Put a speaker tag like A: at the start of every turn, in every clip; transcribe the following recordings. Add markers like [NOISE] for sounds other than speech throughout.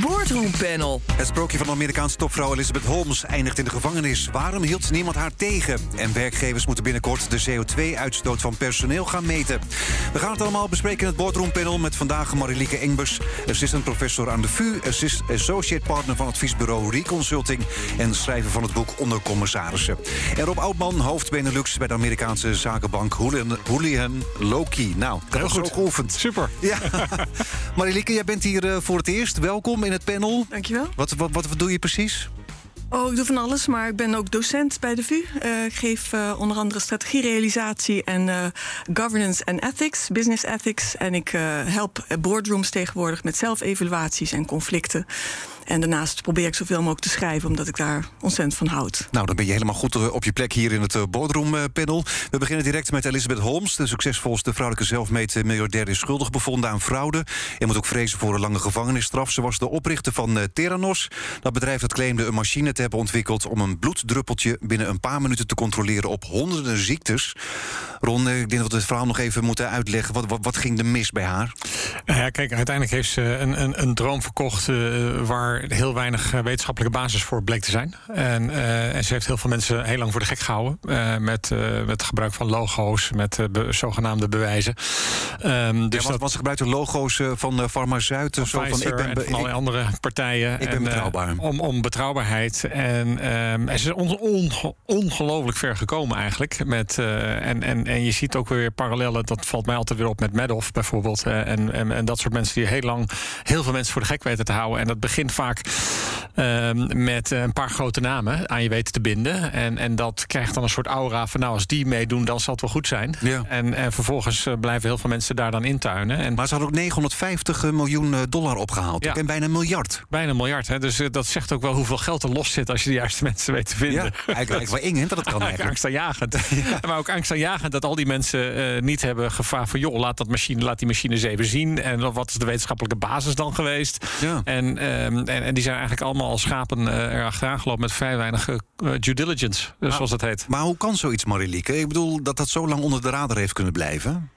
A: Boardroom Panel.
B: Het sprookje van de Amerikaanse topvrouw Elizabeth Holmes eindigt in de gevangenis. Waarom hield niemand haar tegen? En werkgevers moeten binnenkort de CO2-uitstoot van personeel gaan meten. We gaan het allemaal bespreken in het Boardroom Panel met vandaag Marilieke Engbers, assistant professor aan de VU, assist, associate partner van adviesbureau Reconsulting en schrijver van het boek Onder Commissarissen. En Rob Oudman, hoofd Benelux bij de Amerikaanse zakenbank Julian Loki. Nou, dat
C: Heel
B: was
C: goed.
B: geoefend.
C: Super.
B: Ja. [LAUGHS] Marilieke, jij bent hier eh, voor het eerst. Welkom in het panel.
D: Dankjewel.
B: Wat, wat, wat, wat doe je precies?
D: Oh, ik doe van alles, maar ik ben ook docent bij de VU. Eh, ik geef eh, onder andere strategierealisatie en eh, governance en ethics, business ethics. En ik help boardrooms tegenwoordig met zelfevaluaties en conflicten. En daarnaast probeer ik zoveel mogelijk te schrijven, omdat ik daar ontzettend van houd.
B: Nou, dan ben je helemaal goed eh, op je plek hier in het eh, boardroom eh, panel. We beginnen direct met Elizabeth Holmes. De succesvolste vrouwelijke zelfmade miljardair is schuldig bevonden aan fraude. En moet ook vrezen voor een lange gevangenisstraf. Ze was de oprichter van Theranos. Dat bedrijf dat claimde een machine te hebben ontwikkeld... om een bloeddruppeltje binnen een paar minuten te controleren op honderden ziektes. Ron, ik denk dat we het verhaal nog even moeten uitleggen. Wat, wat, wat ging er mis bij haar?
C: Nou ja, kijk, uiteindelijk heeft ze een, een, een droom verkocht eh, waar heel weinig eh, wetenschappelijke basis voor bleek te zijn. En, eh, en ze heeft heel veel mensen heel lang voor de gek gehouden. eh, met, eh, met gebruik van logo's, met be- zogenaamde bewijzen. Ehm, dus
B: Ja, want, want ze gebruikte logo's van uh, Zuid. Zo van, ik ben,
C: allerlei
B: ik-
C: andere partijen.
B: ik ben
C: En,
B: betrouwbaar.
C: om, om betrouwbaarheid. En, ehm, en ze is on, onge- ongelooflijk ver gekomen eigenlijk. Met, en, en, en je ziet ook weer parallellen. Dat valt mij altijd weer op met Madoff bijvoorbeeld. en, en, en dat soort mensen die heel lang heel veel mensen voor de gek weten te houden. En dat begint vaak ehm, met een paar grote namen aan je weten te binden. En, en dat krijgt dan een soort aura van nou als die meedoen dan zal het wel goed zijn.
B: Ja.
C: En, en vervolgens eh, blijven heel veel mensen daar dan intuinen. En
B: Maar ze had ook 950 miljoen eh, dollar opgehaald.
C: Ja.
B: En bijna een miljard.
C: Bijna een miljard. Hè? Dus eh, dat zegt ook wel hoeveel geld er los zit als je de juiste mensen weet te vinden.
B: Ja, eigenlijk, eigenlijk wel eng hè, dat het kan [LAUGHS]
C: Eigenlijk angstaanjagend. [LAUGHS] [LAUGHS] Maar ook angstaanjagend dat al die mensen eh, niet hebben gevraagd van... joh, laat, dat machine, laat die machine eens even zien. En wat is de wetenschappelijke basis dan geweest?
B: Ja.
C: En, ehm, en, en die zijn eigenlijk allemaal als schapen eh, erachteraan gelopen... met vrij weinig eh, due diligence, eh, zoals dat heet.
B: Maar hoe kan zoiets, Marilieke? Ik bedoel, dat dat zo lang onder de radar heeft kunnen blijven.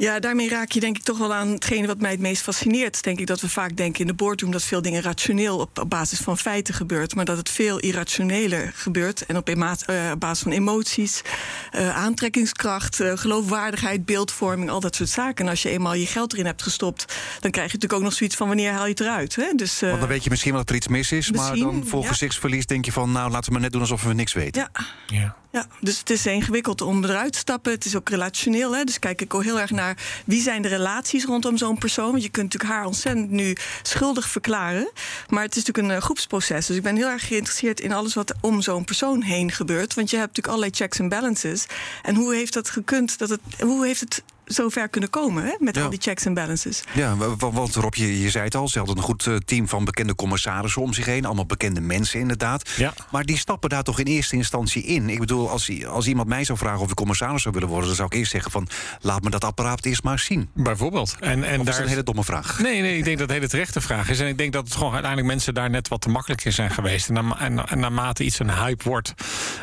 D: Ja, daarmee raak je denk ik toch wel aan hetgene wat mij het meest fascineert. Denk ik dat we vaak denken in de boardroom dat veel dingen rationeel op, op basis van feiten gebeurt, maar dat het veel irrationeler gebeurt en op, eh, op basis van emoties, eh, aantrekkingskracht, eh, geloofwaardigheid, beeldvorming, al dat soort zaken. En als je eenmaal je geld erin hebt gestopt, dan krijg je natuurlijk ook nog zoiets van wanneer haal je het eruit. Hè? Dus, eh,
B: Want dan weet je misschien wel dat er iets mis is. maar dan voor
D: ja.
B: gezichtsverlies denk je van... nou, laten we maar net doen alsof we niks weten.
D: ja,
C: Ja.
D: Ja, dus het is ingewikkeld om eruit te stappen. Het is ook relationeel. Hè? Dus kijk ik ook heel erg naar wie zijn de relaties rondom zo'n persoon. Want je kunt natuurlijk haar ontzettend nu schuldig verklaren. Maar het is natuurlijk een eh, groepsproces. Dus ik ben heel erg geïnteresseerd in alles wat om zo'n persoon heen gebeurt. Want je hebt natuurlijk allerlei checks en balances. En hoe heeft dat gekund? Dat het, hoe heeft het zover kunnen komen hè? met
B: Ja.
D: al die checks en balances?
B: Ja, wa- wa- want Rob, je, je zei het al, ze hadden een goed eh, team van bekende commissarissen om zich heen. Allemaal bekende mensen inderdaad.
C: Ja.
B: Maar die stappen daar toch in eerste instantie in. Ik bedoel, als, als iemand mij zou vragen of ik commissaris zou willen worden... dan zou ik eerst zeggen van, laat me dat apparaat eerst maar zien.
C: Bijvoorbeeld. En, en
B: Of is dat
C: daar
B: een hele domme vraag?
C: Nee, nee, ik denk dat het een hele terechte vraag is. En ik denk dat het gewoon uiteindelijk mensen daar net wat te makkelijk in zijn geweest. En, na, en, en naarmate iets een hype wordt,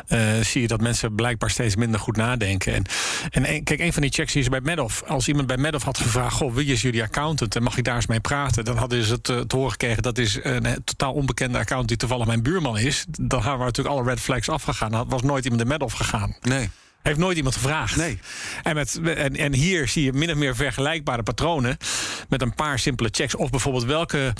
C: eh, zie je dat mensen blijkbaar steeds minder goed nadenken. En, en een- kijk, een van die checks die ze bij Madoff, als iemand bij Madoff had gevraagd: Goh, wie is jullie accountant en mag ik daar eens mee praten? Dan hadden ze het eh, te horen gekregen dat is een eh, totaal onbekende accountant die toevallig mijn buurman is. Dan waren natuurlijk alle red flags afgegaan. Dan was nooit iemand in Madoff gegaan.
B: Nee.
C: Heeft nooit iemand gevraagd.
B: Nee.
C: En, met, en, en hier zie je min of meer vergelijkbare patronen. Met een paar simpele checks. Of bijvoorbeeld welke.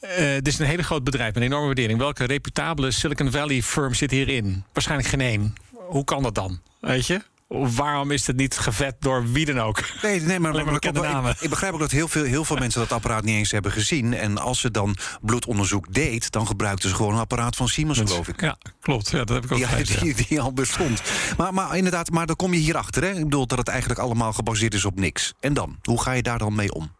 C: eh dit is een hele groot bedrijf, een enorme waardering. Welke reputabele Silicon Valley firm zit hierin? Waarschijnlijk geen één. Hoe kan dat dan? Weet je? Waarom is het niet gevet door wie dan ook?
B: Nee, nee maar, [LAUGHS] ik-
C: namen.
B: Ik, ik begrijp ook dat heel veel, heel veel mensen dat apparaat niet eens hebben gezien. En als ze dan bloedonderzoek deed, dan gebruikten ze gewoon een apparaat van Siemens, geloof ik.
C: Ja, klopt. Ja, dat heb ik ook ja.
B: die, die al bestond. Maar, maar inderdaad, maar dan kom je hierachter. Hè? Ik bedoel dat het eigenlijk allemaal gebaseerd is op niks. En dan? Hoe ga je daar dan mee om?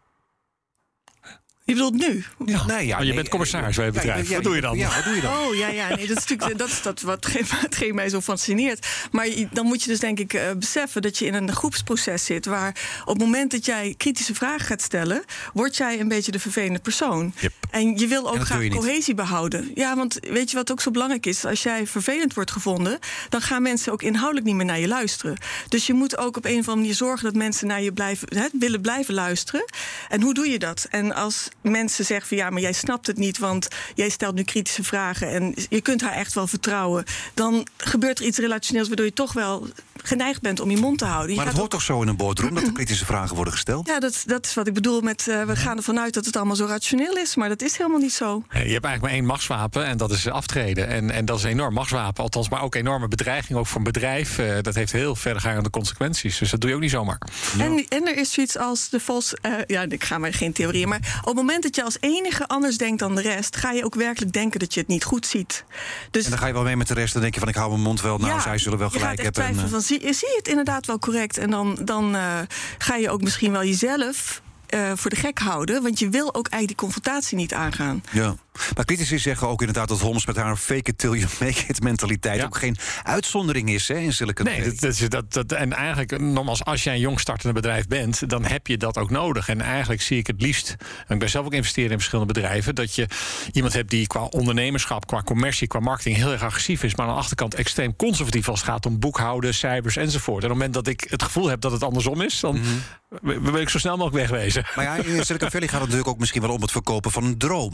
D: Je bedoelt nu?
B: Ja. Nee, ja,
C: Oh, je
B: nee,
C: bent commissaris bij het bedrijf.
B: ja,
C: Wat doe je dan?
B: Ja, wat doe je dan?
D: Oh ja, ja, nee, dat is natuurlijk dat is dat wat hetgeen [LAUGHS] mij zo fascineert. Maar dan moet je dus denk ik eh, beseffen dat je in een groepsproces zit waar op het moment dat jij kritische vragen gaat stellen, word jij een beetje de vervelende persoon.
C: Yep.
D: En je wil ook graag cohesie behouden. Ja, want weet je wat ook zo belangrijk is? Als jij vervelend wordt gevonden, dan gaan mensen ook inhoudelijk niet meer naar je luisteren. Dus je moet ook op een of andere manier zorgen dat mensen naar je blijven, hè, willen blijven luisteren. En hoe doe je dat? En als mensen zeggen van ja, maar jij snapt het niet, want jij stelt nu kritische vragen en je kunt haar echt wel vertrouwen, dan gebeurt er iets relationeels waardoor je toch wel geneigd bent om je mond te houden. Je
B: Maar het
D: gaat
B: hoort toch zo in een boardroom dat er kritische vragen worden gesteld?
D: ja, dat, dat is wat ik bedoel met eh, we gaan ervan uit dat het allemaal zo rationeel is, maar dat is helemaal niet zo.
C: Je hebt eigenlijk maar één machtswapen en dat is aftreden. En, en dat is een enorm machtswapen, althans, maar ook een enorme bedreiging, ook voor een bedrijf. Eh, dat heeft heel verdergaande consequenties. Dus dat doe je ook niet zomaar.
D: En, en er is zoiets als de vals. eh, ja, ik ga maar geen theorieën. Maar op het moment dat je als enige anders denkt dan de rest, ga je ook werkelijk denken dat je het niet goed ziet. Dus
B: En dan ga je wel mee met de rest en denk je van ik hou mijn mond wel. Nou, zij zullen wel
D: je gaat
B: gelijk
D: echt
B: hebben. en,
D: zie, zie je het inderdaad wel correct? En dan, dan eh, ga je ook misschien wel jezelf eh, voor de gek houden. Want je wil ook eigenlijk die confrontatie niet aangaan.
B: Ja. Maar critici zeggen ook inderdaad dat Holmes met haar fake it till you make it mentaliteit
C: Ja.
B: ook geen uitzondering is hè, in Silicon
C: Nee,
B: Valley.
C: dat, dat, dat, dat, en eigenlijk, nogmaals, als jij een jong startende bedrijf bent, dan heb je dat ook nodig. En eigenlijk zie ik het liefst, en ik ben zelf ook investeren in verschillende bedrijven, dat je iemand hebt die qua ondernemerschap, qua commercie, qua marketing heel erg agressief is, maar aan de achterkant extreem conservatief als het gaat om boekhouden, cijfers enzovoort. En op het moment dat ik het gevoel heb dat het andersom is, dan
B: Mhm.
C: wil ik zo snel mogelijk wegwezen.
B: Maar ja, in Silicon Valley gaat het natuurlijk ook misschien wel om het verkopen van een droom.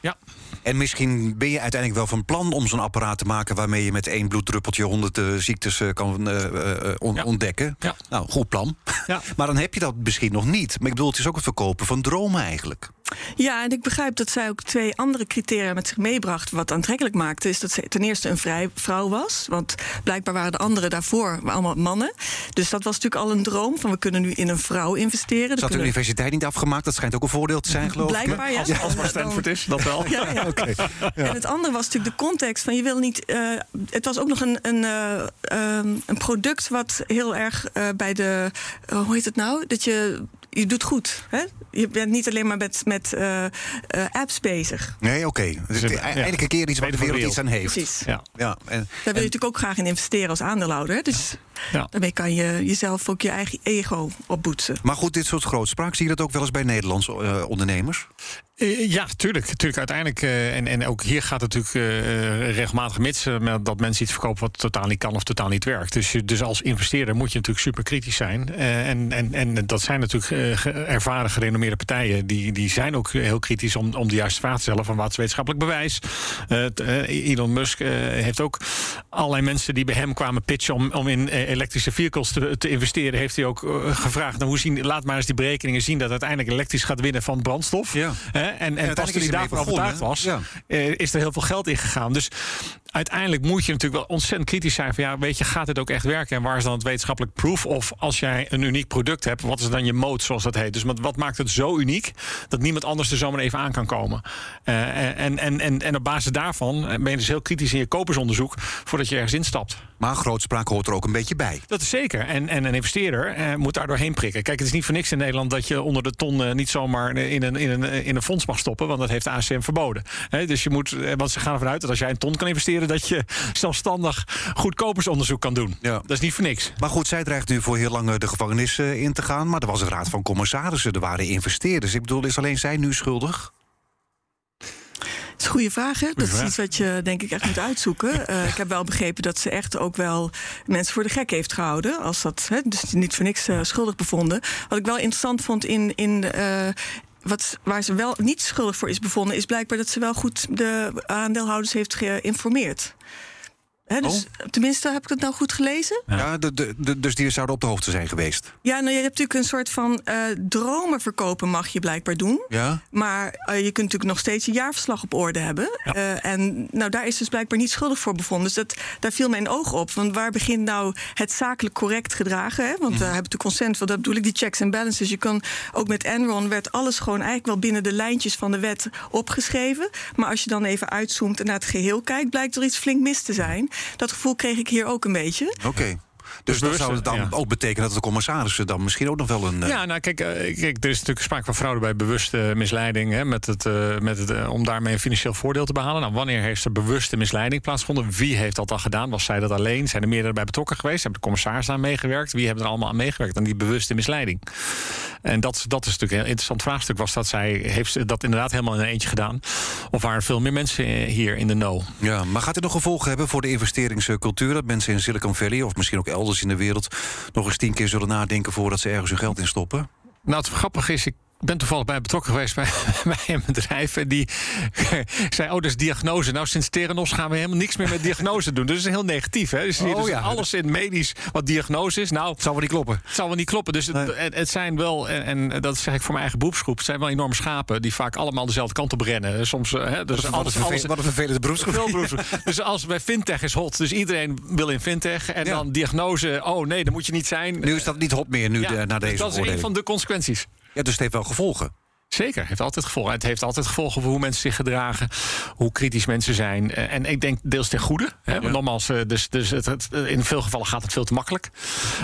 C: Ja.
B: En misschien ben je uiteindelijk wel van plan om zo'n apparaat te maken waarmee je met één bloeddruppeltje honderd eh, ziektes eh, kan eh, on-
C: Ja.
B: ontdekken.
C: Ja.
B: Nou, goed plan.
C: Ja. [LAUGHS]
B: Maar dan heb je dat misschien nog niet. Maar ik bedoel, het is ook het verkopen van dromen eigenlijk.
D: Ja, en ik begrijp dat zij ook twee andere criteria met zich meebracht. Wat aantrekkelijk maakte, is dat ze ten eerste een vrij vrouw was. Want blijkbaar waren de anderen daarvoor allemaal mannen. Dus dat was natuurlijk al een droom: van we kunnen nu in een vrouw investeren.
B: Ze had de
D: kunnen-
B: universiteit niet afgemaakt. Dat schijnt ook een voordeel te zijn, geloof ik.
D: Blijkbaar, ja.
C: Als, als maar Stanford is, dat wel. [LAUGHS]
D: Ja, [LAUGHS] ja. En het andere was natuurlijk de context van je wil niet. eh, het was ook nog een, een, eh, ehm, een product wat heel erg eh, bij de. hoe heet het nou? Dat je. Je doet goed. Hè? Je bent niet alleen maar met, met eh, eh, apps bezig.
B: Nee, oké. Dus
C: Ja.
B: eindelijk een keer iets waar de wereld iets aan heeft.
D: Precies.
C: Ja.
B: Ja, en,
D: Daar wil je natuurlijk ook graag in investeren als aandeelhouder. hè? Dus
C: Ja.
D: daarmee kan je jezelf ook je eigen ego opboetsen.
B: maar goed, dit soort grootspraak, zie je dat ook wel eens bij Nederlandse eh, ondernemers?
C: Eh, Ja, tuurlijk. tuurlijk uiteindelijk, eh, en, en ook hier gaat het natuurlijk eh, regelmatig mis met dat mensen iets verkopen wat totaal niet kan of totaal niet werkt. Dus, je- dus als investeerder moet je natuurlijk super kritisch zijn. En, en, en dat zijn natuurlijk ervaren, gerenommeerde partijen. Die, die zijn ook heel kritisch om, om de juiste vraag te stellen van wat is wetenschappelijk bewijs. Elon Musk heeft ook allerlei mensen die bij hem kwamen pitchen om, om in elektrische vehicles te, te investeren. Heeft hij ook gevraagd, nou, hoe zien, laat maar eens die berekeningen zien dat uiteindelijk elektrisch gaat winnen van brandstof.
B: Ja.
C: En, en,
B: uiteindelijk
C: pas toen hij daarvan overtuigd was,
B: ja.
C: eh, is er heel veel geld in gegaan. Dus uiteindelijk moet je natuurlijk wel ontzettend kritisch zijn van ja, weet je, gaat dit ook echt werken? En waar is dan het wetenschappelijk proof? Of als jij een uniek product hebt, wat is dan je mode, zoals dat heet? Dus wat, maakt het zo uniek dat niemand anders er zomaar even aan kan komen? Eh, en, en, en, en op basis daarvan ben je dus heel kritisch in je kopersonderzoek voordat je ergens instapt.
B: Maar grootspraak hoort er ook een beetje bij.
C: Dat is zeker. En, en een investeerder eh, moet daar doorheen prikken. Kijk, het is niet voor niks in Nederland dat je onder de ton eh, niet zomaar in een, in, een, in een fonds mag stoppen. Want dat heeft de ACM verboden. Dus je moet, eh, want ze gaan ervan uit dat als jij een ton kan investeren, dat je zelfstandig goedkopersonderzoek kan doen.
B: Ja.
C: Dat is niet voor niks.
B: Maar goed, zij dreigt nu voor heel lang eh, de gevangenis eh, in te gaan. Maar er was een raad van commissarissen, er waren investeerders. Ik bedoel, is alleen zij nu schuldig?
D: Dat is een goede vraag. Hè? Dat is iets wat je denk ik echt moet uitzoeken. [LAUGHS] Eh, ik heb wel begrepen dat ze echt ook wel mensen voor de gek heeft gehouden. Als dat, hè, dus niet voor niks schuldig bevonden. Wat ik wel interessant vond in. in eh, wat, waar ze wel niet schuldig voor is bevonden, is blijkbaar dat ze wel goed de aandeelhouders heeft geïnformeerd. Dus, Tenminste, heb ik het nou goed gelezen?
B: Ja, de, de, de- dus die zouden op de hoogte zijn geweest.
D: Ja, nou, je hebt natuurlijk een soort van eh, dromen verkopen, mag je blijkbaar doen.
B: Ja?
D: Maar eh, je kunt natuurlijk nog steeds je jaarverslag op orde hebben. Eh, en nou, daar is dus blijkbaar niet schuldig voor bevonden. Dus dat, daar viel mijn oog op. Want waar begint nou het zakelijk correct gedragen? Hè? Want we hebben natuurlijk consent, want dat bedoel ik, die checks en balances. Je kan ook met Enron werd alles gewoon eigenlijk wel binnen de lijntjes van de wet opgeschreven. Maar als je dan even uitzoomt en naar het geheel kijkt, blijkt er iets flink mis te zijn. Dat gevoel kreeg ik hier ook een beetje.
B: Oké. Dus, dat zou het dan
C: ja.
B: ook betekenen dat de commissarissen dan misschien ook nog wel een. eh,
C: Ja, nou kijk, eh, kijk, er is natuurlijk sprake van fraude bij bewuste misleiding. Hè, met het, eh, met het, eh, om daarmee een financieel voordeel te behalen. Nou, wanneer heeft er bewuste misleiding plaatsgevonden? Wie heeft dat dan gedaan? Was zij dat alleen? Zijn er meerdere bij betrokken geweest? Hebben de commissarissen aan meegewerkt? Wie hebben er allemaal aan meegewerkt aan die bewuste misleiding? En dat, dat is natuurlijk een interessant vraagstuk. Was dat zij heeft ze dat inderdaad helemaal in een eentje gedaan? Of waren er veel meer mensen eh, hier in de know?
B: Ja, maar gaat dit nog gevolgen hebben voor de investeringscultuur? Dat mensen in Silicon Valley of misschien ook elders in de wereld nog eens tien keer zullen nadenken voordat ze ergens hun geld in stoppen?
C: Nou, het grappige is, ik ben toevallig bij betrokken geweest bij, [LAUGHS] bij een bedrijf. En die [LAUGHS] zei: Oh, dat is diagnose. Nou, sinds Theranos gaan we helemaal niks meer met diagnose doen. Dus dat is heel negatief. Hè? Dus,
B: Oh,
C: dus
B: ja.
C: alles in medisch wat diagnose is. Nou,
B: Het zal wel niet kloppen.
C: het zal wel niet kloppen. Dus het,
B: Nee.
C: het, het zijn wel, en, en dat zeg ik voor mijn eigen beroepsgroep, het zijn wel enorme schapen die vaak allemaal dezelfde kant op rennen. Soms, hè, dus
B: Wat
C: alles,
B: een,
C: alles,
B: wat een vervelende beroepsgroep. [LAUGHS]
C: Dus als bij fintech is hot, dus iedereen wil in fintech. En
B: Ja.
C: dan diagnose, oh nee, dat moet je niet zijn.
B: Nu is dat niet hot meer, nu
C: Ja,
B: de, na
C: dus
B: deze
C: dat is een van de consequenties.
B: Ja, dus het heeft wel gevolgen.
C: Zeker, het heeft altijd gevolgen. Het heeft altijd gevolgen voor hoe mensen zich gedragen, hoe kritisch mensen zijn. Eh, En ik denk deels ten goede. Hè, want nogmaals, eh, dus, dus het, het- in veel gevallen gaat het veel te makkelijk.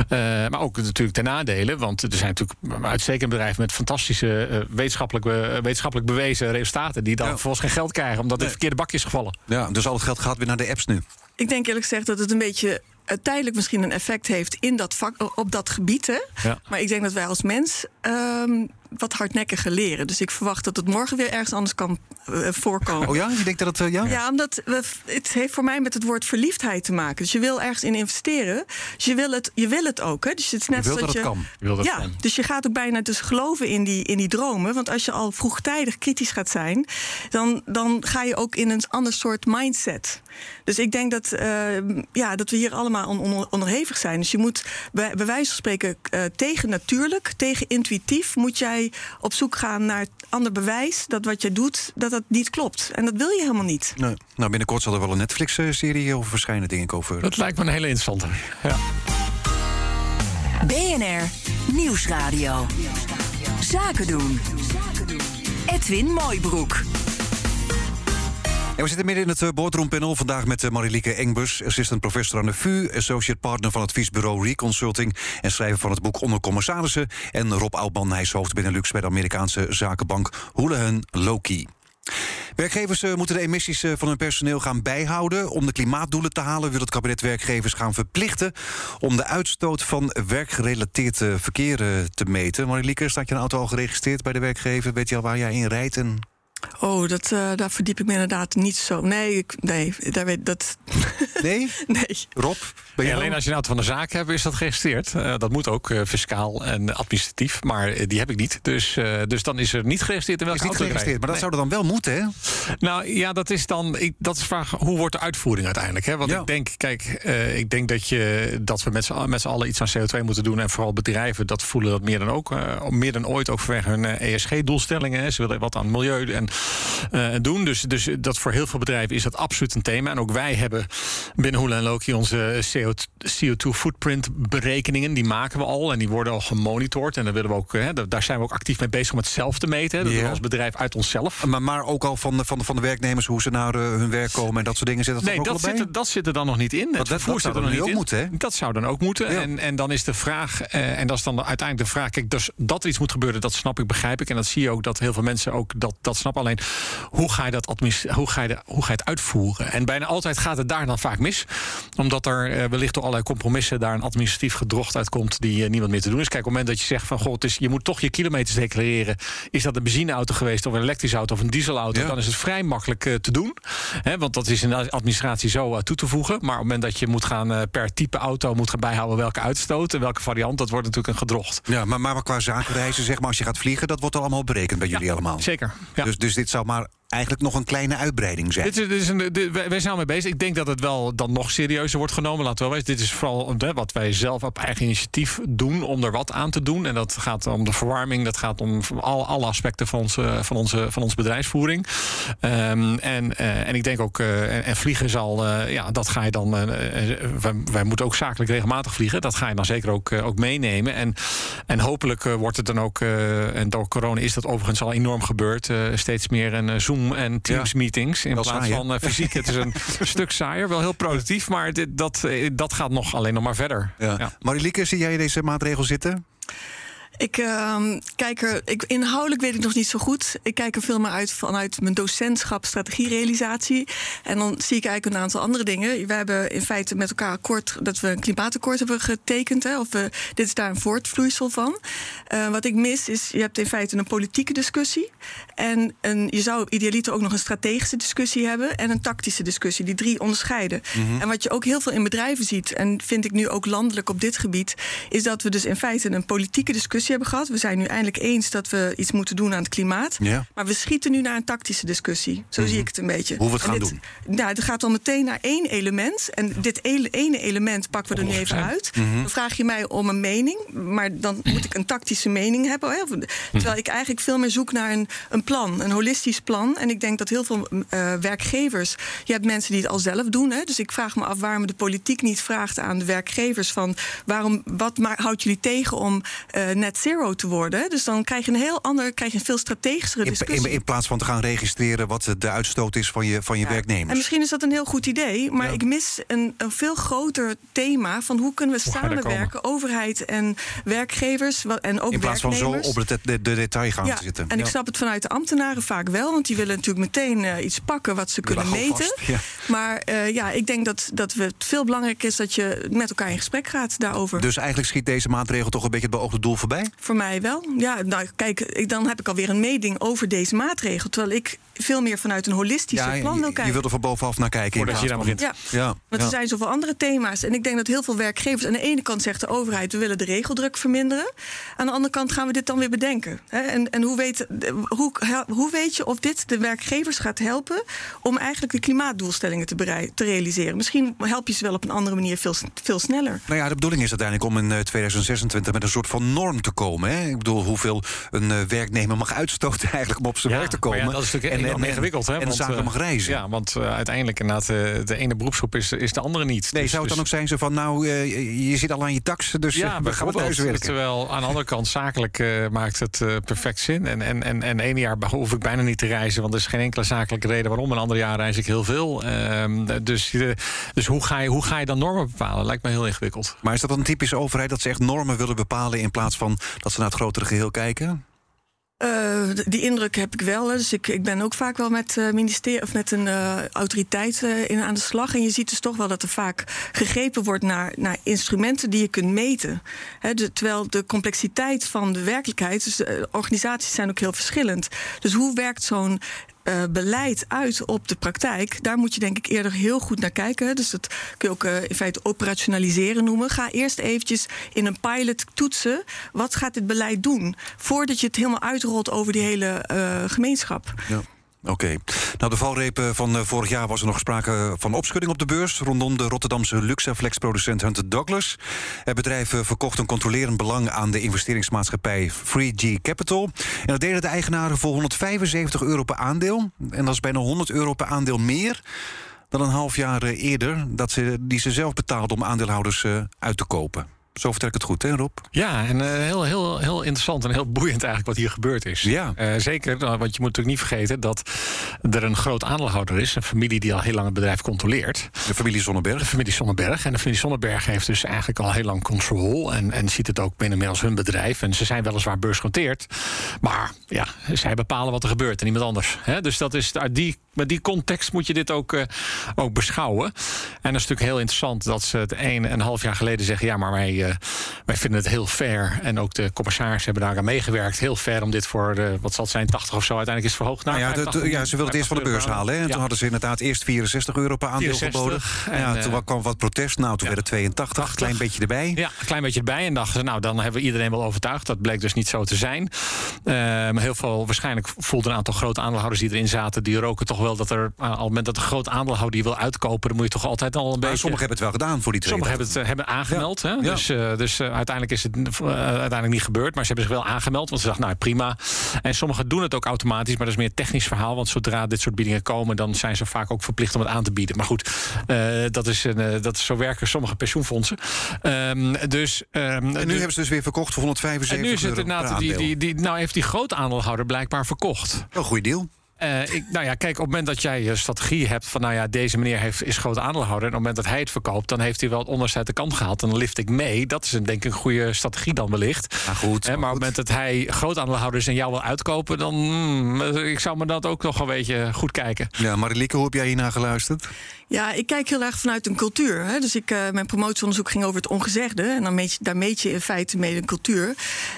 C: Eh, maar ook natuurlijk ten nadele. Want er zijn natuurlijk uitstekende bedrijven met fantastische wetenschappelijk, be- wetenschappelijk bewezen resultaten. die dan
B: Ja.
C: vervolgens geen geld krijgen omdat het
B: Nee.
C: verkeerde bakje is gevallen.
B: Ja, dus al het geld gaat weer naar de apps nu.
D: Ik denk eerlijk gezegd dat het een beetje eh, tijdelijk misschien een effect heeft in dat vak, op dat gebied. Hè?
C: Ja.
D: Maar ik denk dat wij als mens ehm, wat hardnekkiger leren. Dus ik verwacht dat het morgen weer ergens anders kan eh, voorkomen.
B: Oh ja, je denkt dat het... eh, ja?
D: Ja, omdat we, het heeft voor mij met het woord verliefdheid te maken. Dus je wil ergens in investeren. Dus je wil het, je wil het ook. Hè? Dus het is net
B: Je wilt dat het
D: je,
B: kan.
C: Je dat
D: ja,
C: kan.
D: dus je gaat ook bijna dus geloven in die, in die dromen. Want als je al vroegtijdig kritisch gaat zijn, dan, dan ga je ook in een ander soort mindset. Dus ik denk dat, eh, ja, dat we hier allemaal on, on- onderhevig zijn. Dus je moet bij, bij wijze van spreken eh, tegen natuurlijk, tegen intuïtief, moet jij op zoek gaan naar ander bewijs dat wat je doet, dat dat niet klopt. En dat wil je helemaal niet.
B: Nee. Nou, binnenkort zal er wel een Netflix-serie over verschijnen, denk ik, over...
C: Dat lijkt me een hele interessante. Ja.
A: BNR Nieuwsradio. Zaken doen. Edwin Mooibroek.
B: En we zitten midden in het eh, boardroompanel. Vandaag met eh, Marilieke Engbus, assistant professor aan de VU... associate partner van het adviesbureau Reconsulting... en schrijver van het boek Onder Commissarissen. En Rob Oudman, hij is hoofd bij de Amerikaanse zakenbank Houlihan Lokey. Werkgevers eh, moeten de emissies van hun personeel gaan bijhouden. Om de klimaatdoelen te halen wil het kabinet werkgevers gaan verplichten... om de uitstoot van werkgerelateerd verkeer te meten. Marilieke, staat je een auto al geregistreerd bij de werkgever? Weet je al waar jij in rijdt? En...
D: Oh, dat, eh, daar verdiep ik me inderdaad niet zo. Nee, ik, nee daar weet dat. [LAUGHS]
B: Nee?
D: nee.
B: Rob? Ben
C: Ja, alleen als je een auto van de zaak hebt, is dat geregistreerd. Eh, dat moet ook, eh, fiscaal en administratief. Maar die heb ik niet. Dus, eh, dus dan is er niet geregistreerd in
B: is
C: welke
B: niet
C: auto ik
B: geregistreerd, maar dat zou er dan wel moeten, hè?
C: Nou ja, dat is dan. Ik, dat is de vraag, hoe wordt de uitvoering uiteindelijk? Hè? Want
B: Ja.
C: ik denk, kijk, eh, ik denk dat, je, dat we met z'n met z'n allen iets aan CO2 moeten doen. En vooral bedrijven, dat voelen dat meer dan ook. eh, meer dan ooit, ook vanwege hun ESG-doelstellingen. Ze willen wat aan milieu en eh, doen. Dus, dus dat voor heel veel bedrijven is dat absoluut een thema. En ook wij hebben binnen Hula en Loki onze CO2-footprint berekeningen. Die maken we al en die worden al gemonitord. En daar, willen we ook, hè, daar- zijn we ook actief mee bezig om het zelf te meten. hè. Dat
B: Ja.
C: doen we als bedrijf uit onszelf.
B: Maar, maar ook al van de, van, de, van de werknemers, hoe ze naar eh, hun werk komen en dat soort dingen. Zit dat
C: Nee,
B: ook
C: dat zit, er, dat zit er dan nog niet in.
B: Dat- dat
C: zit er
B: dan
C: nog niet
B: ook
C: in.
B: moeten, hè?
C: Dat zou dan ook moeten.
B: Ja.
C: En, en dan is de vraag, eh, en dat is dan uiteindelijk de vraag... Kijk, dus dat er iets moet gebeuren, dat snap ik, begrijp ik. En dat zie je ook, dat heel veel mensen ook dat, dat snappen. Alleen, hoe ga, je dat hoe, ga je de, hoe ga je het uitvoeren? En bijna altijd gaat het daar dan vaak mis. Omdat er eh, wellicht door allerlei compromissen... daar een administratief gedrocht uitkomt die eh, niemand meer te doen is. Kijk, op het moment dat je zegt van... Is, je moet toch je kilometers declareren. Is dat een benzineauto geweest of een elektrische auto of een dieselauto...
B: Ja.
C: dan is het vrij makkelijk eh, te doen. Hè, want dat is in de administratie zo toe te voegen. Maar op het moment dat je moet gaan per type auto... moet gaan bijhouden welke uitstoot en welke variant... dat wordt natuurlijk een gedrocht.
B: Ja, maar, maar qua zakenreizen, zeg maar, als je gaat vliegen, dat wordt allemaal berekend bij jullie allemaal.
C: Zeker. Ja.
B: Dus, dus dit zou maar eigenlijk nog een kleine uitbreiding zijn.
C: Dit is, is een, wij zijn al mee bezig. Ik denk dat het wel dan nog serieuzer wordt genomen. Laten we. Dit is vooral wat wij zelf op eigen initiatief doen om er wat aan te doen. En dat gaat om de verwarming. Dat gaat om al, alle aspecten van onze, van onze, van onze bedrijfsvoering. Ehm, en, eh, en ik denk ook, eh, en, en vliegen zal, eh, ja, dat ga je dan. wij, moeten ook zakelijk regelmatig vliegen. Dat ga je dan zeker ook, ook meenemen. En, en hopelijk wordt het dan ook, en door corona is dat overigens al enorm gebeurd, steeds meer een Zoom Zoom en Teams meetings in plaats van uh, fysiek. het is een [LAUGHS] stuk saaier, wel heel productief, maar dit, dat, dat gaat nog alleen nog maar verder.
B: Ja. Zie jij deze maatregel zitten?
D: Ik uh, kijk er, ik, inhoudelijk weet ik nog niet zo goed. Ik kijk er veel meer uit vanuit mijn docentschap strategierealisatie. En dan zie ik eigenlijk een aantal andere dingen. We hebben in feite met elkaar akkoord dat we een klimaatakkoord hebben getekend. Hè, of we, dit is daar een voortvloeisel van. Uh, wat ik mis is, je hebt in feite een politieke discussie. En een, je zou idealiter ook nog een strategische discussie hebben en een tactische discussie. Die drie onderscheiden. Mm -hmm. En wat je ook heel veel in bedrijven ziet, en vind ik nu ook landelijk op dit gebied, is dat we dus in feite een politieke discussie hebben gehad. We zijn nu eindelijk eens dat we iets moeten doen aan het klimaat.
B: Ja.
D: Maar we schieten nu naar een tactische discussie. Zo mm -hmm. zie ik het een beetje.
B: Hoe we het gaan
D: dit,
B: doen?
D: Nou, het gaat dan meteen naar één element. En dit ene element pakken we er nu even uit.
B: Mhm.
D: Mm -hmm. Dan vraag je mij om een mening. Maar dan moet ik een tactische mening hebben. Hè? Terwijl ik eigenlijk veel meer zoek naar een, een plan. Een holistisch plan. En ik denk dat heel veel uh, werkgevers... Je hebt mensen die het al zelf doen. Hè? Dus ik vraag me af waarom de politiek niet vraagt aan de werkgevers... van waarom, wat maar, houdt jullie tegen om uh, net zero te worden. Dus dan krijg je een heel ander, krijg je een veel strategischere discussie.
B: In, in, in, plaats van te gaan registreren wat de uitstoot is van je, van je
D: ja.
B: werknemers.
D: En misschien is dat een heel goed idee, maar ja. ik mis een, een, veel groter thema van hoe kunnen we
C: hoe
D: samenwerken, overheid en werkgevers en ook
B: In plaats van zo op het, de, de detail gaan
D: ja.
B: zitten.
D: En ik snap het vanuit de ambtenaren vaak wel, want die willen natuurlijk meteen uh, iets pakken wat ze kunnen meten. [LAUGHS] Maar uh, ja, ik denk dat, dat het veel belangrijker is dat je met elkaar in gesprek gaat daarover.
B: Dus eigenlijk schiet deze maatregel toch een beetje het beoogde doel voorbij?
D: Voor mij wel. Ja, nou kijk, ik, dan heb ik alweer een meeding over deze maatregel. Terwijl ik veel meer vanuit een holistische
B: ja,
D: plan wil kijken.
B: Je wilt er van bovenaf naar kijken.
C: Voordat je daar begint.
D: Ja.
B: ja.
D: Want
B: ja.
D: er zijn zoveel andere thema's. En ik denk dat heel veel werkgevers... aan de ene kant zegt de overheid... we willen de regeldruk verminderen. Aan de andere kant gaan we dit dan weer bedenken. En, en hoe, weet, hoe, hoe weet je of dit de werkgevers gaat helpen... om eigenlijk de klimaatdoelstellingen te, te realiseren? Misschien help je ze wel op een andere manier veel, veel sneller.
B: Nou ja, de bedoeling is uiteindelijk om in 2026 met een soort van norm te komen. Hè? Ik bedoel, hoeveel een uh, werknemer mag uitstoten [LAUGHS] eigenlijk om op zijn
C: ja,
B: werk te komen.
C: Ja, dat is natuurlijk
B: en,
C: en, ingewikkeld. Hè?
B: En
C: want,
B: zaken
C: uh,
B: mag reizen.
C: Ja, want uh, uiteindelijk inderdaad, de ene beroepsgroep is, is de andere niet.
B: Nee,
C: dus,
B: zou het dan
C: dus,
B: ook zijn zo van, nou, je zit al aan je tax, dus
C: ja,
B: we gaan thuis werken.
C: Terwijl aan de andere kant, zakelijk maakt het perfect zin. En, en, en, en ene jaar hoef ik bijna niet te reizen, want er is geen enkele zakelijke reden waarom. Een ander jaar reis ik heel veel. Ehm, dus dus hoe, ga je, hoe ga je dan normen bepalen? Lijkt me heel ingewikkeld.
B: Maar is dat dan een typische overheid dat ze echt normen willen bepalen in plaats van dat ze naar het grotere geheel kijken?
D: Uh, die indruk heb ik wel. Dus ik, ik ben ook vaak wel met, uh, ministerie, of met een uh, autoriteit in, aan de slag. En je ziet dus toch wel dat er vaak gegrepen wordt naar, naar instrumenten die je kunt meten. Terwijl de complexiteit van de werkelijkheid. Dus de organisaties zijn ook heel verschillend. Dus hoe werkt zo'n uh, beleid uit op de praktijk, daar moet je denk ik eerder heel goed naar kijken. Dus dat kun je ook uh, in feite operationaliseren noemen. Ga eerst eventjes in een pilot toetsen. Wat gaat dit beleid doen? Voordat je het helemaal uitrolt over die hele uh, gemeenschap.
B: Ja. Oké. Nou, de valreep van vorig jaar was er nog sprake van opschudding op de beurs... rondom de Rotterdamse Luxaflex-producent Hunter Douglas. Het bedrijf verkocht een controlerend belang aan de investeringsmaatschappij 3G Capital. En dat deden de eigenaren voor 175 euro per aandeel. En dat is bijna 100 euro per aandeel meer dan een half jaar eerder... Dat ze, die ze zelf betaalden om aandeelhouders uit te kopen. Zo vertel ik het goed, hè Rob?
C: Ja, en uh, heel, heel, heel interessant en heel boeiend eigenlijk wat hier gebeurd is.
B: Ja.
C: Uh, zeker, want je moet natuurlijk niet vergeten dat er een groot aandeelhouder is. Een familie die al heel lang het bedrijf controleert.
B: De familie Zonneberg.
C: De familie Zonneberg. En de familie Zonneberg heeft dus eigenlijk al heel lang controle. En, en ziet het ook binnen middels hun bedrijf. En ze zijn weliswaar beursgenoteerd. Maar ja, zij bepalen wat er gebeurt en niemand anders. Hè? Dus dat is uit die, met die context moet je dit ook, uh, ook beschouwen. En dat is natuurlijk heel interessant dat ze het een en een half jaar geleden zeggen... ja, maar wij wij vinden het heel fair. En ook de commissarissen hebben daar aan meegewerkt. Heel fair om dit voor, de, wat zal het zijn, 80 of zo uiteindelijk is verhoogd naar
B: nou ja,
C: 85,
B: de, ja, ze wilden het eerst van de beurs halen. Hè? En ja. toen hadden ze inderdaad eerst 64 euro per aandeel
C: 64,
B: geboden. En, ja, toen uh, kwam wat protest. Nou, toen ja. werd het 82. Een klein beetje erbij.
C: Ja, een klein beetje erbij. En dachten ze, nou, dan hebben we iedereen wel overtuigd. Dat bleek dus niet zo te zijn. Maar heel veel, waarschijnlijk voelden een aantal grote aandeelhouders die erin zaten. Die roken toch wel dat er, uh, op het moment dat een groot aandeelhouder die wil uitkopen, dan moet je toch altijd al een beetje.
B: Sommigen hebben het wel gedaan voor die twee.
C: Sommigen hebben het hebben aangemeld. Hè? Dus, dus uiteindelijk is het uiteindelijk niet gebeurd. Maar ze hebben zich wel aangemeld. Want ze dachten, nou prima. En sommigen doen het ook automatisch. Maar dat is meer een technisch verhaal. Want zodra dit soort biedingen komen... dan zijn ze vaak ook verplicht om het aan te bieden. Maar goed, dat, is een, dat is, zo werken sommige pensioenfondsen. Um, dus, um,
B: en nu hebben ze dus weer verkocht voor 175
C: En nu is het
B: inderdaad
C: die, die, die, nou heeft die groot aandeelhouder blijkbaar verkocht.
B: Een goede deal.
C: Uh, ik, nou ja, kijk, op het moment dat jij je strategie hebt van, nou ja, deze meneer heeft, is groot aandeelhouder. En op het moment dat hij het verkoopt, dan heeft hij wel het onderste uit de kant gehaald. En dan lift ik mee. Dat is een, denk ik een goede strategie dan wellicht.
B: Maar goed.
C: maar, op het moment dat hij groot aandeelhouder is en jou wil uitkopen, dan mm, ik zou me dat ook nog een beetje goed kijken.
B: Ja, Marilieke, hoe heb jij hiernaar geluisterd?
D: Ja, ik kijk heel erg vanuit een cultuur. Hè. Dus ik, uh, mijn promotieonderzoek ging over het ongezegde. En dan meet je, daar meet je in feite mee een cultuur.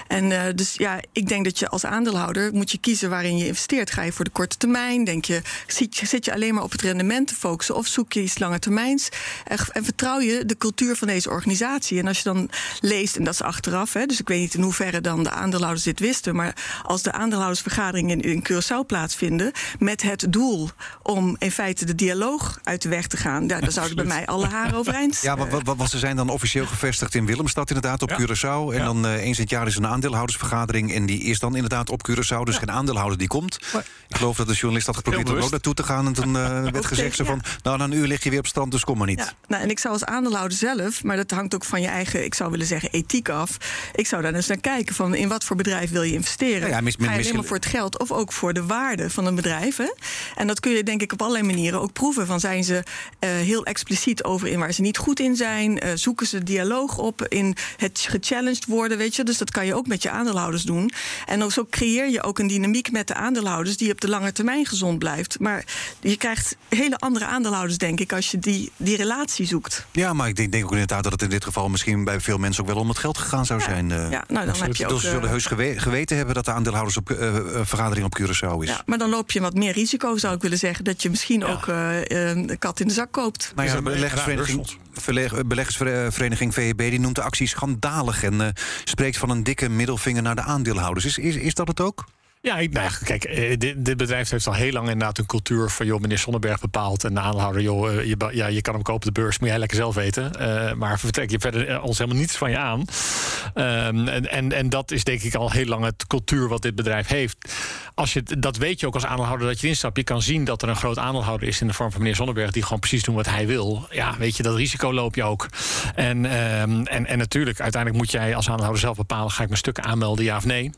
D: En uh, dus ja, ik denk dat je als aandeelhouder moet je kiezen waarin je investeert. Ga je voor de korte termijn? Denk je, zit, je alleen maar op het rendement te focussen? Of zoek je iets lange termijns? En, vertrouw je de cultuur van deze organisatie? En als je dan leest, en dat is achteraf, hè, dus ik weet niet in hoeverre dan de aandeelhouders dit wisten. Maar als de aandeelhoudersvergaderingen in, in Curaçao plaatsvinden. met het doel om in feite de dialoog uit de weg te gaan. Ja, dan zouden bij mij alle haren overeind.
B: Ja, wat, wat, wat, ze zijn dan officieel gevestigd in Willemstad, inderdaad, op Curaçao. En dan uh, eens in het jaar is een aandeelhoudersvergadering. En die is dan inderdaad op Curaçao. Dus geen aandeelhouder die komt. Ik geloof dat de journalist had geprobeerd om ook naartoe te gaan. En toen uh, [LAUGHS] werd gezegd zo van, nou, na een uur lig je weer op stand, dus kom maar niet.
D: nou, en ik zou als aandeelhouder zelf, maar dat hangt ook van je eigen, ik zou willen zeggen, ethiek af. Ik zou daar eens naar kijken van in wat voor bedrijf wil je investeren. Ja, mis, Ga je alleen maar voor het geld of ook voor de waarde van een bedrijf. Hè? En dat kun je denk ik op allerlei manieren ook proeven. Van zijn ze heel expliciet over in waar ze niet goed in zijn? Uh, zoeken ze dialoog op in het gechallenged worden, weet je? Dus dat kan je ook met je aandeelhouders doen. En zo creëer je ook een dynamiek met de aandeelhouders die op de lange termijn gezond blijft. Maar je krijgt hele andere aandeelhouders, denk ik, als je die, die relatie zoekt.
B: Ja, maar ik denk, denk ook inderdaad dat het in dit geval misschien bij veel mensen ook wel om het geld gegaan zou zijn.
D: Uh, ja, nou dan heb je ook.
B: Dus ze zullen heus geweten hebben dat de aandeelhouders op uh, vergadering op Curaçao is.
D: Ja, maar dan loop je wat meer risico, zou ik willen zeggen. Dat je misschien ook een kat in de zak koopt.
B: Maar ja, beleggersvereniging, beleggersvereniging VEB die noemt de actie schandalig en uh, spreekt van een dikke middelvinger naar de aandeelhouders. Is, is, is dat het ook?
C: Ja, nou, kijk, eh, dit, dit, bedrijf heeft al heel lang inderdaad een cultuur van... joh, meneer Sonnenberg bepaalt en de aanhouder... joh, eh, je, ja, je kan hem kopen op de beurs, moet jij lekker zelf weten. Uh, maar vertrek je verder ons helemaal niets van je aan. Um, en, en, en dat is denk ik al heel lang het cultuur wat dit bedrijf heeft. Als je, dat weet je ook als aandeelhouder dat je instapt. Je kan zien dat er een groot aandeelhouder is in de vorm van meneer Sonnenberg... die gewoon precies doet wat hij wil. Ja, weet je, dat risico loop je ook. En, um, en, en natuurlijk, uiteindelijk moet jij als aandeelhouder zelf bepalen... ga ik mijn stukken aanmelden, ja of nee...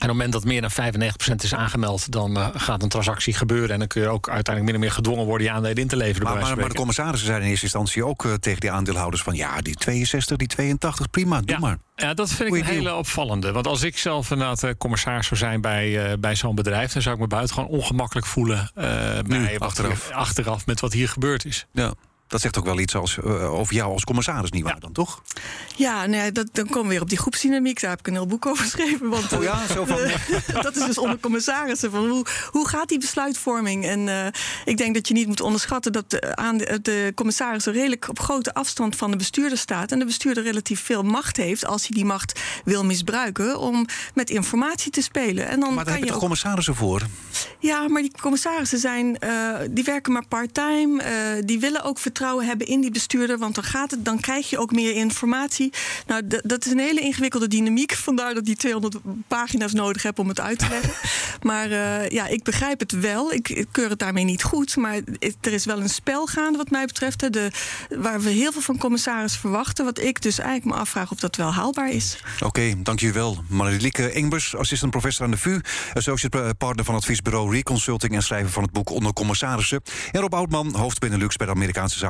C: En op het moment dat meer dan 95% is aangemeld, dan uh, gaat een transactie gebeuren. En dan kun je ook uiteindelijk min of meer gedwongen worden die aandelen in te leveren.
B: Maar, maar, maar, de commissarissen zeiden in eerste instantie ook uh, tegen die aandeelhouders van ja, die 62, die 82, prima, doe
C: ja.
B: maar.
C: Ja, dat vind ik een hele opvallende. Want als ik zelf inderdaad uh, commissaris zou zijn bij, bij zo'n bedrijf, dan zou ik me buitengewoon ongemakkelijk voelen
B: nu, bij, achteraf.
C: achteraf met wat hier gebeurd is.
B: Ja. Dat zegt ook wel iets als, uh, over jou als commissaris, niet waar ja. dan, toch?
D: Ja, nee, dat, dan komen we weer op die groepsdynamiek. Daar heb ik een heel boek over geschreven. Want,
B: oh ja, zo van... [LAUGHS]
D: dat is dus onder commissarissen. Van hoe, hoe gaat die besluitvorming? En uh, ik denk dat je niet moet onderschatten... dat de, aan de, de commissaris redelijk op grote afstand van de bestuurder staat... en de bestuurder relatief veel macht heeft... als hij die macht wil misbruiken om met informatie te spelen. En dan
B: maar daar heb je toch
D: ook...
B: commissarissen voor?
D: Ja, maar die commissarissen zijn, uh, die werken maar part-time. die willen ook vertrouwen vertrouwen hebben in die bestuurder. Want dan, gaat het, dan krijg je ook meer informatie. Nou, dat is een hele ingewikkelde dynamiek. Vandaar dat die 200 pagina's nodig heb om het uit te leggen. [LAUGHS] maar uh, ja, ik begrijp het wel. Ik, ik, keur het daarmee niet goed. Maar er is wel een spel gaande wat mij betreft. De, waar we heel veel van commissaris verwachten. Wat ik dus eigenlijk me afvraag of dat wel haalbaar is.
B: Oké, okay, dank je wel. Marilieke Engbers, assistant professor aan de VU. Associate partner van adviesbureau Reconsulting... en schrijver van het boek Onder Commissarissen. En Rob Oudman, hoofd Benelux bij de Amerikaanse zaken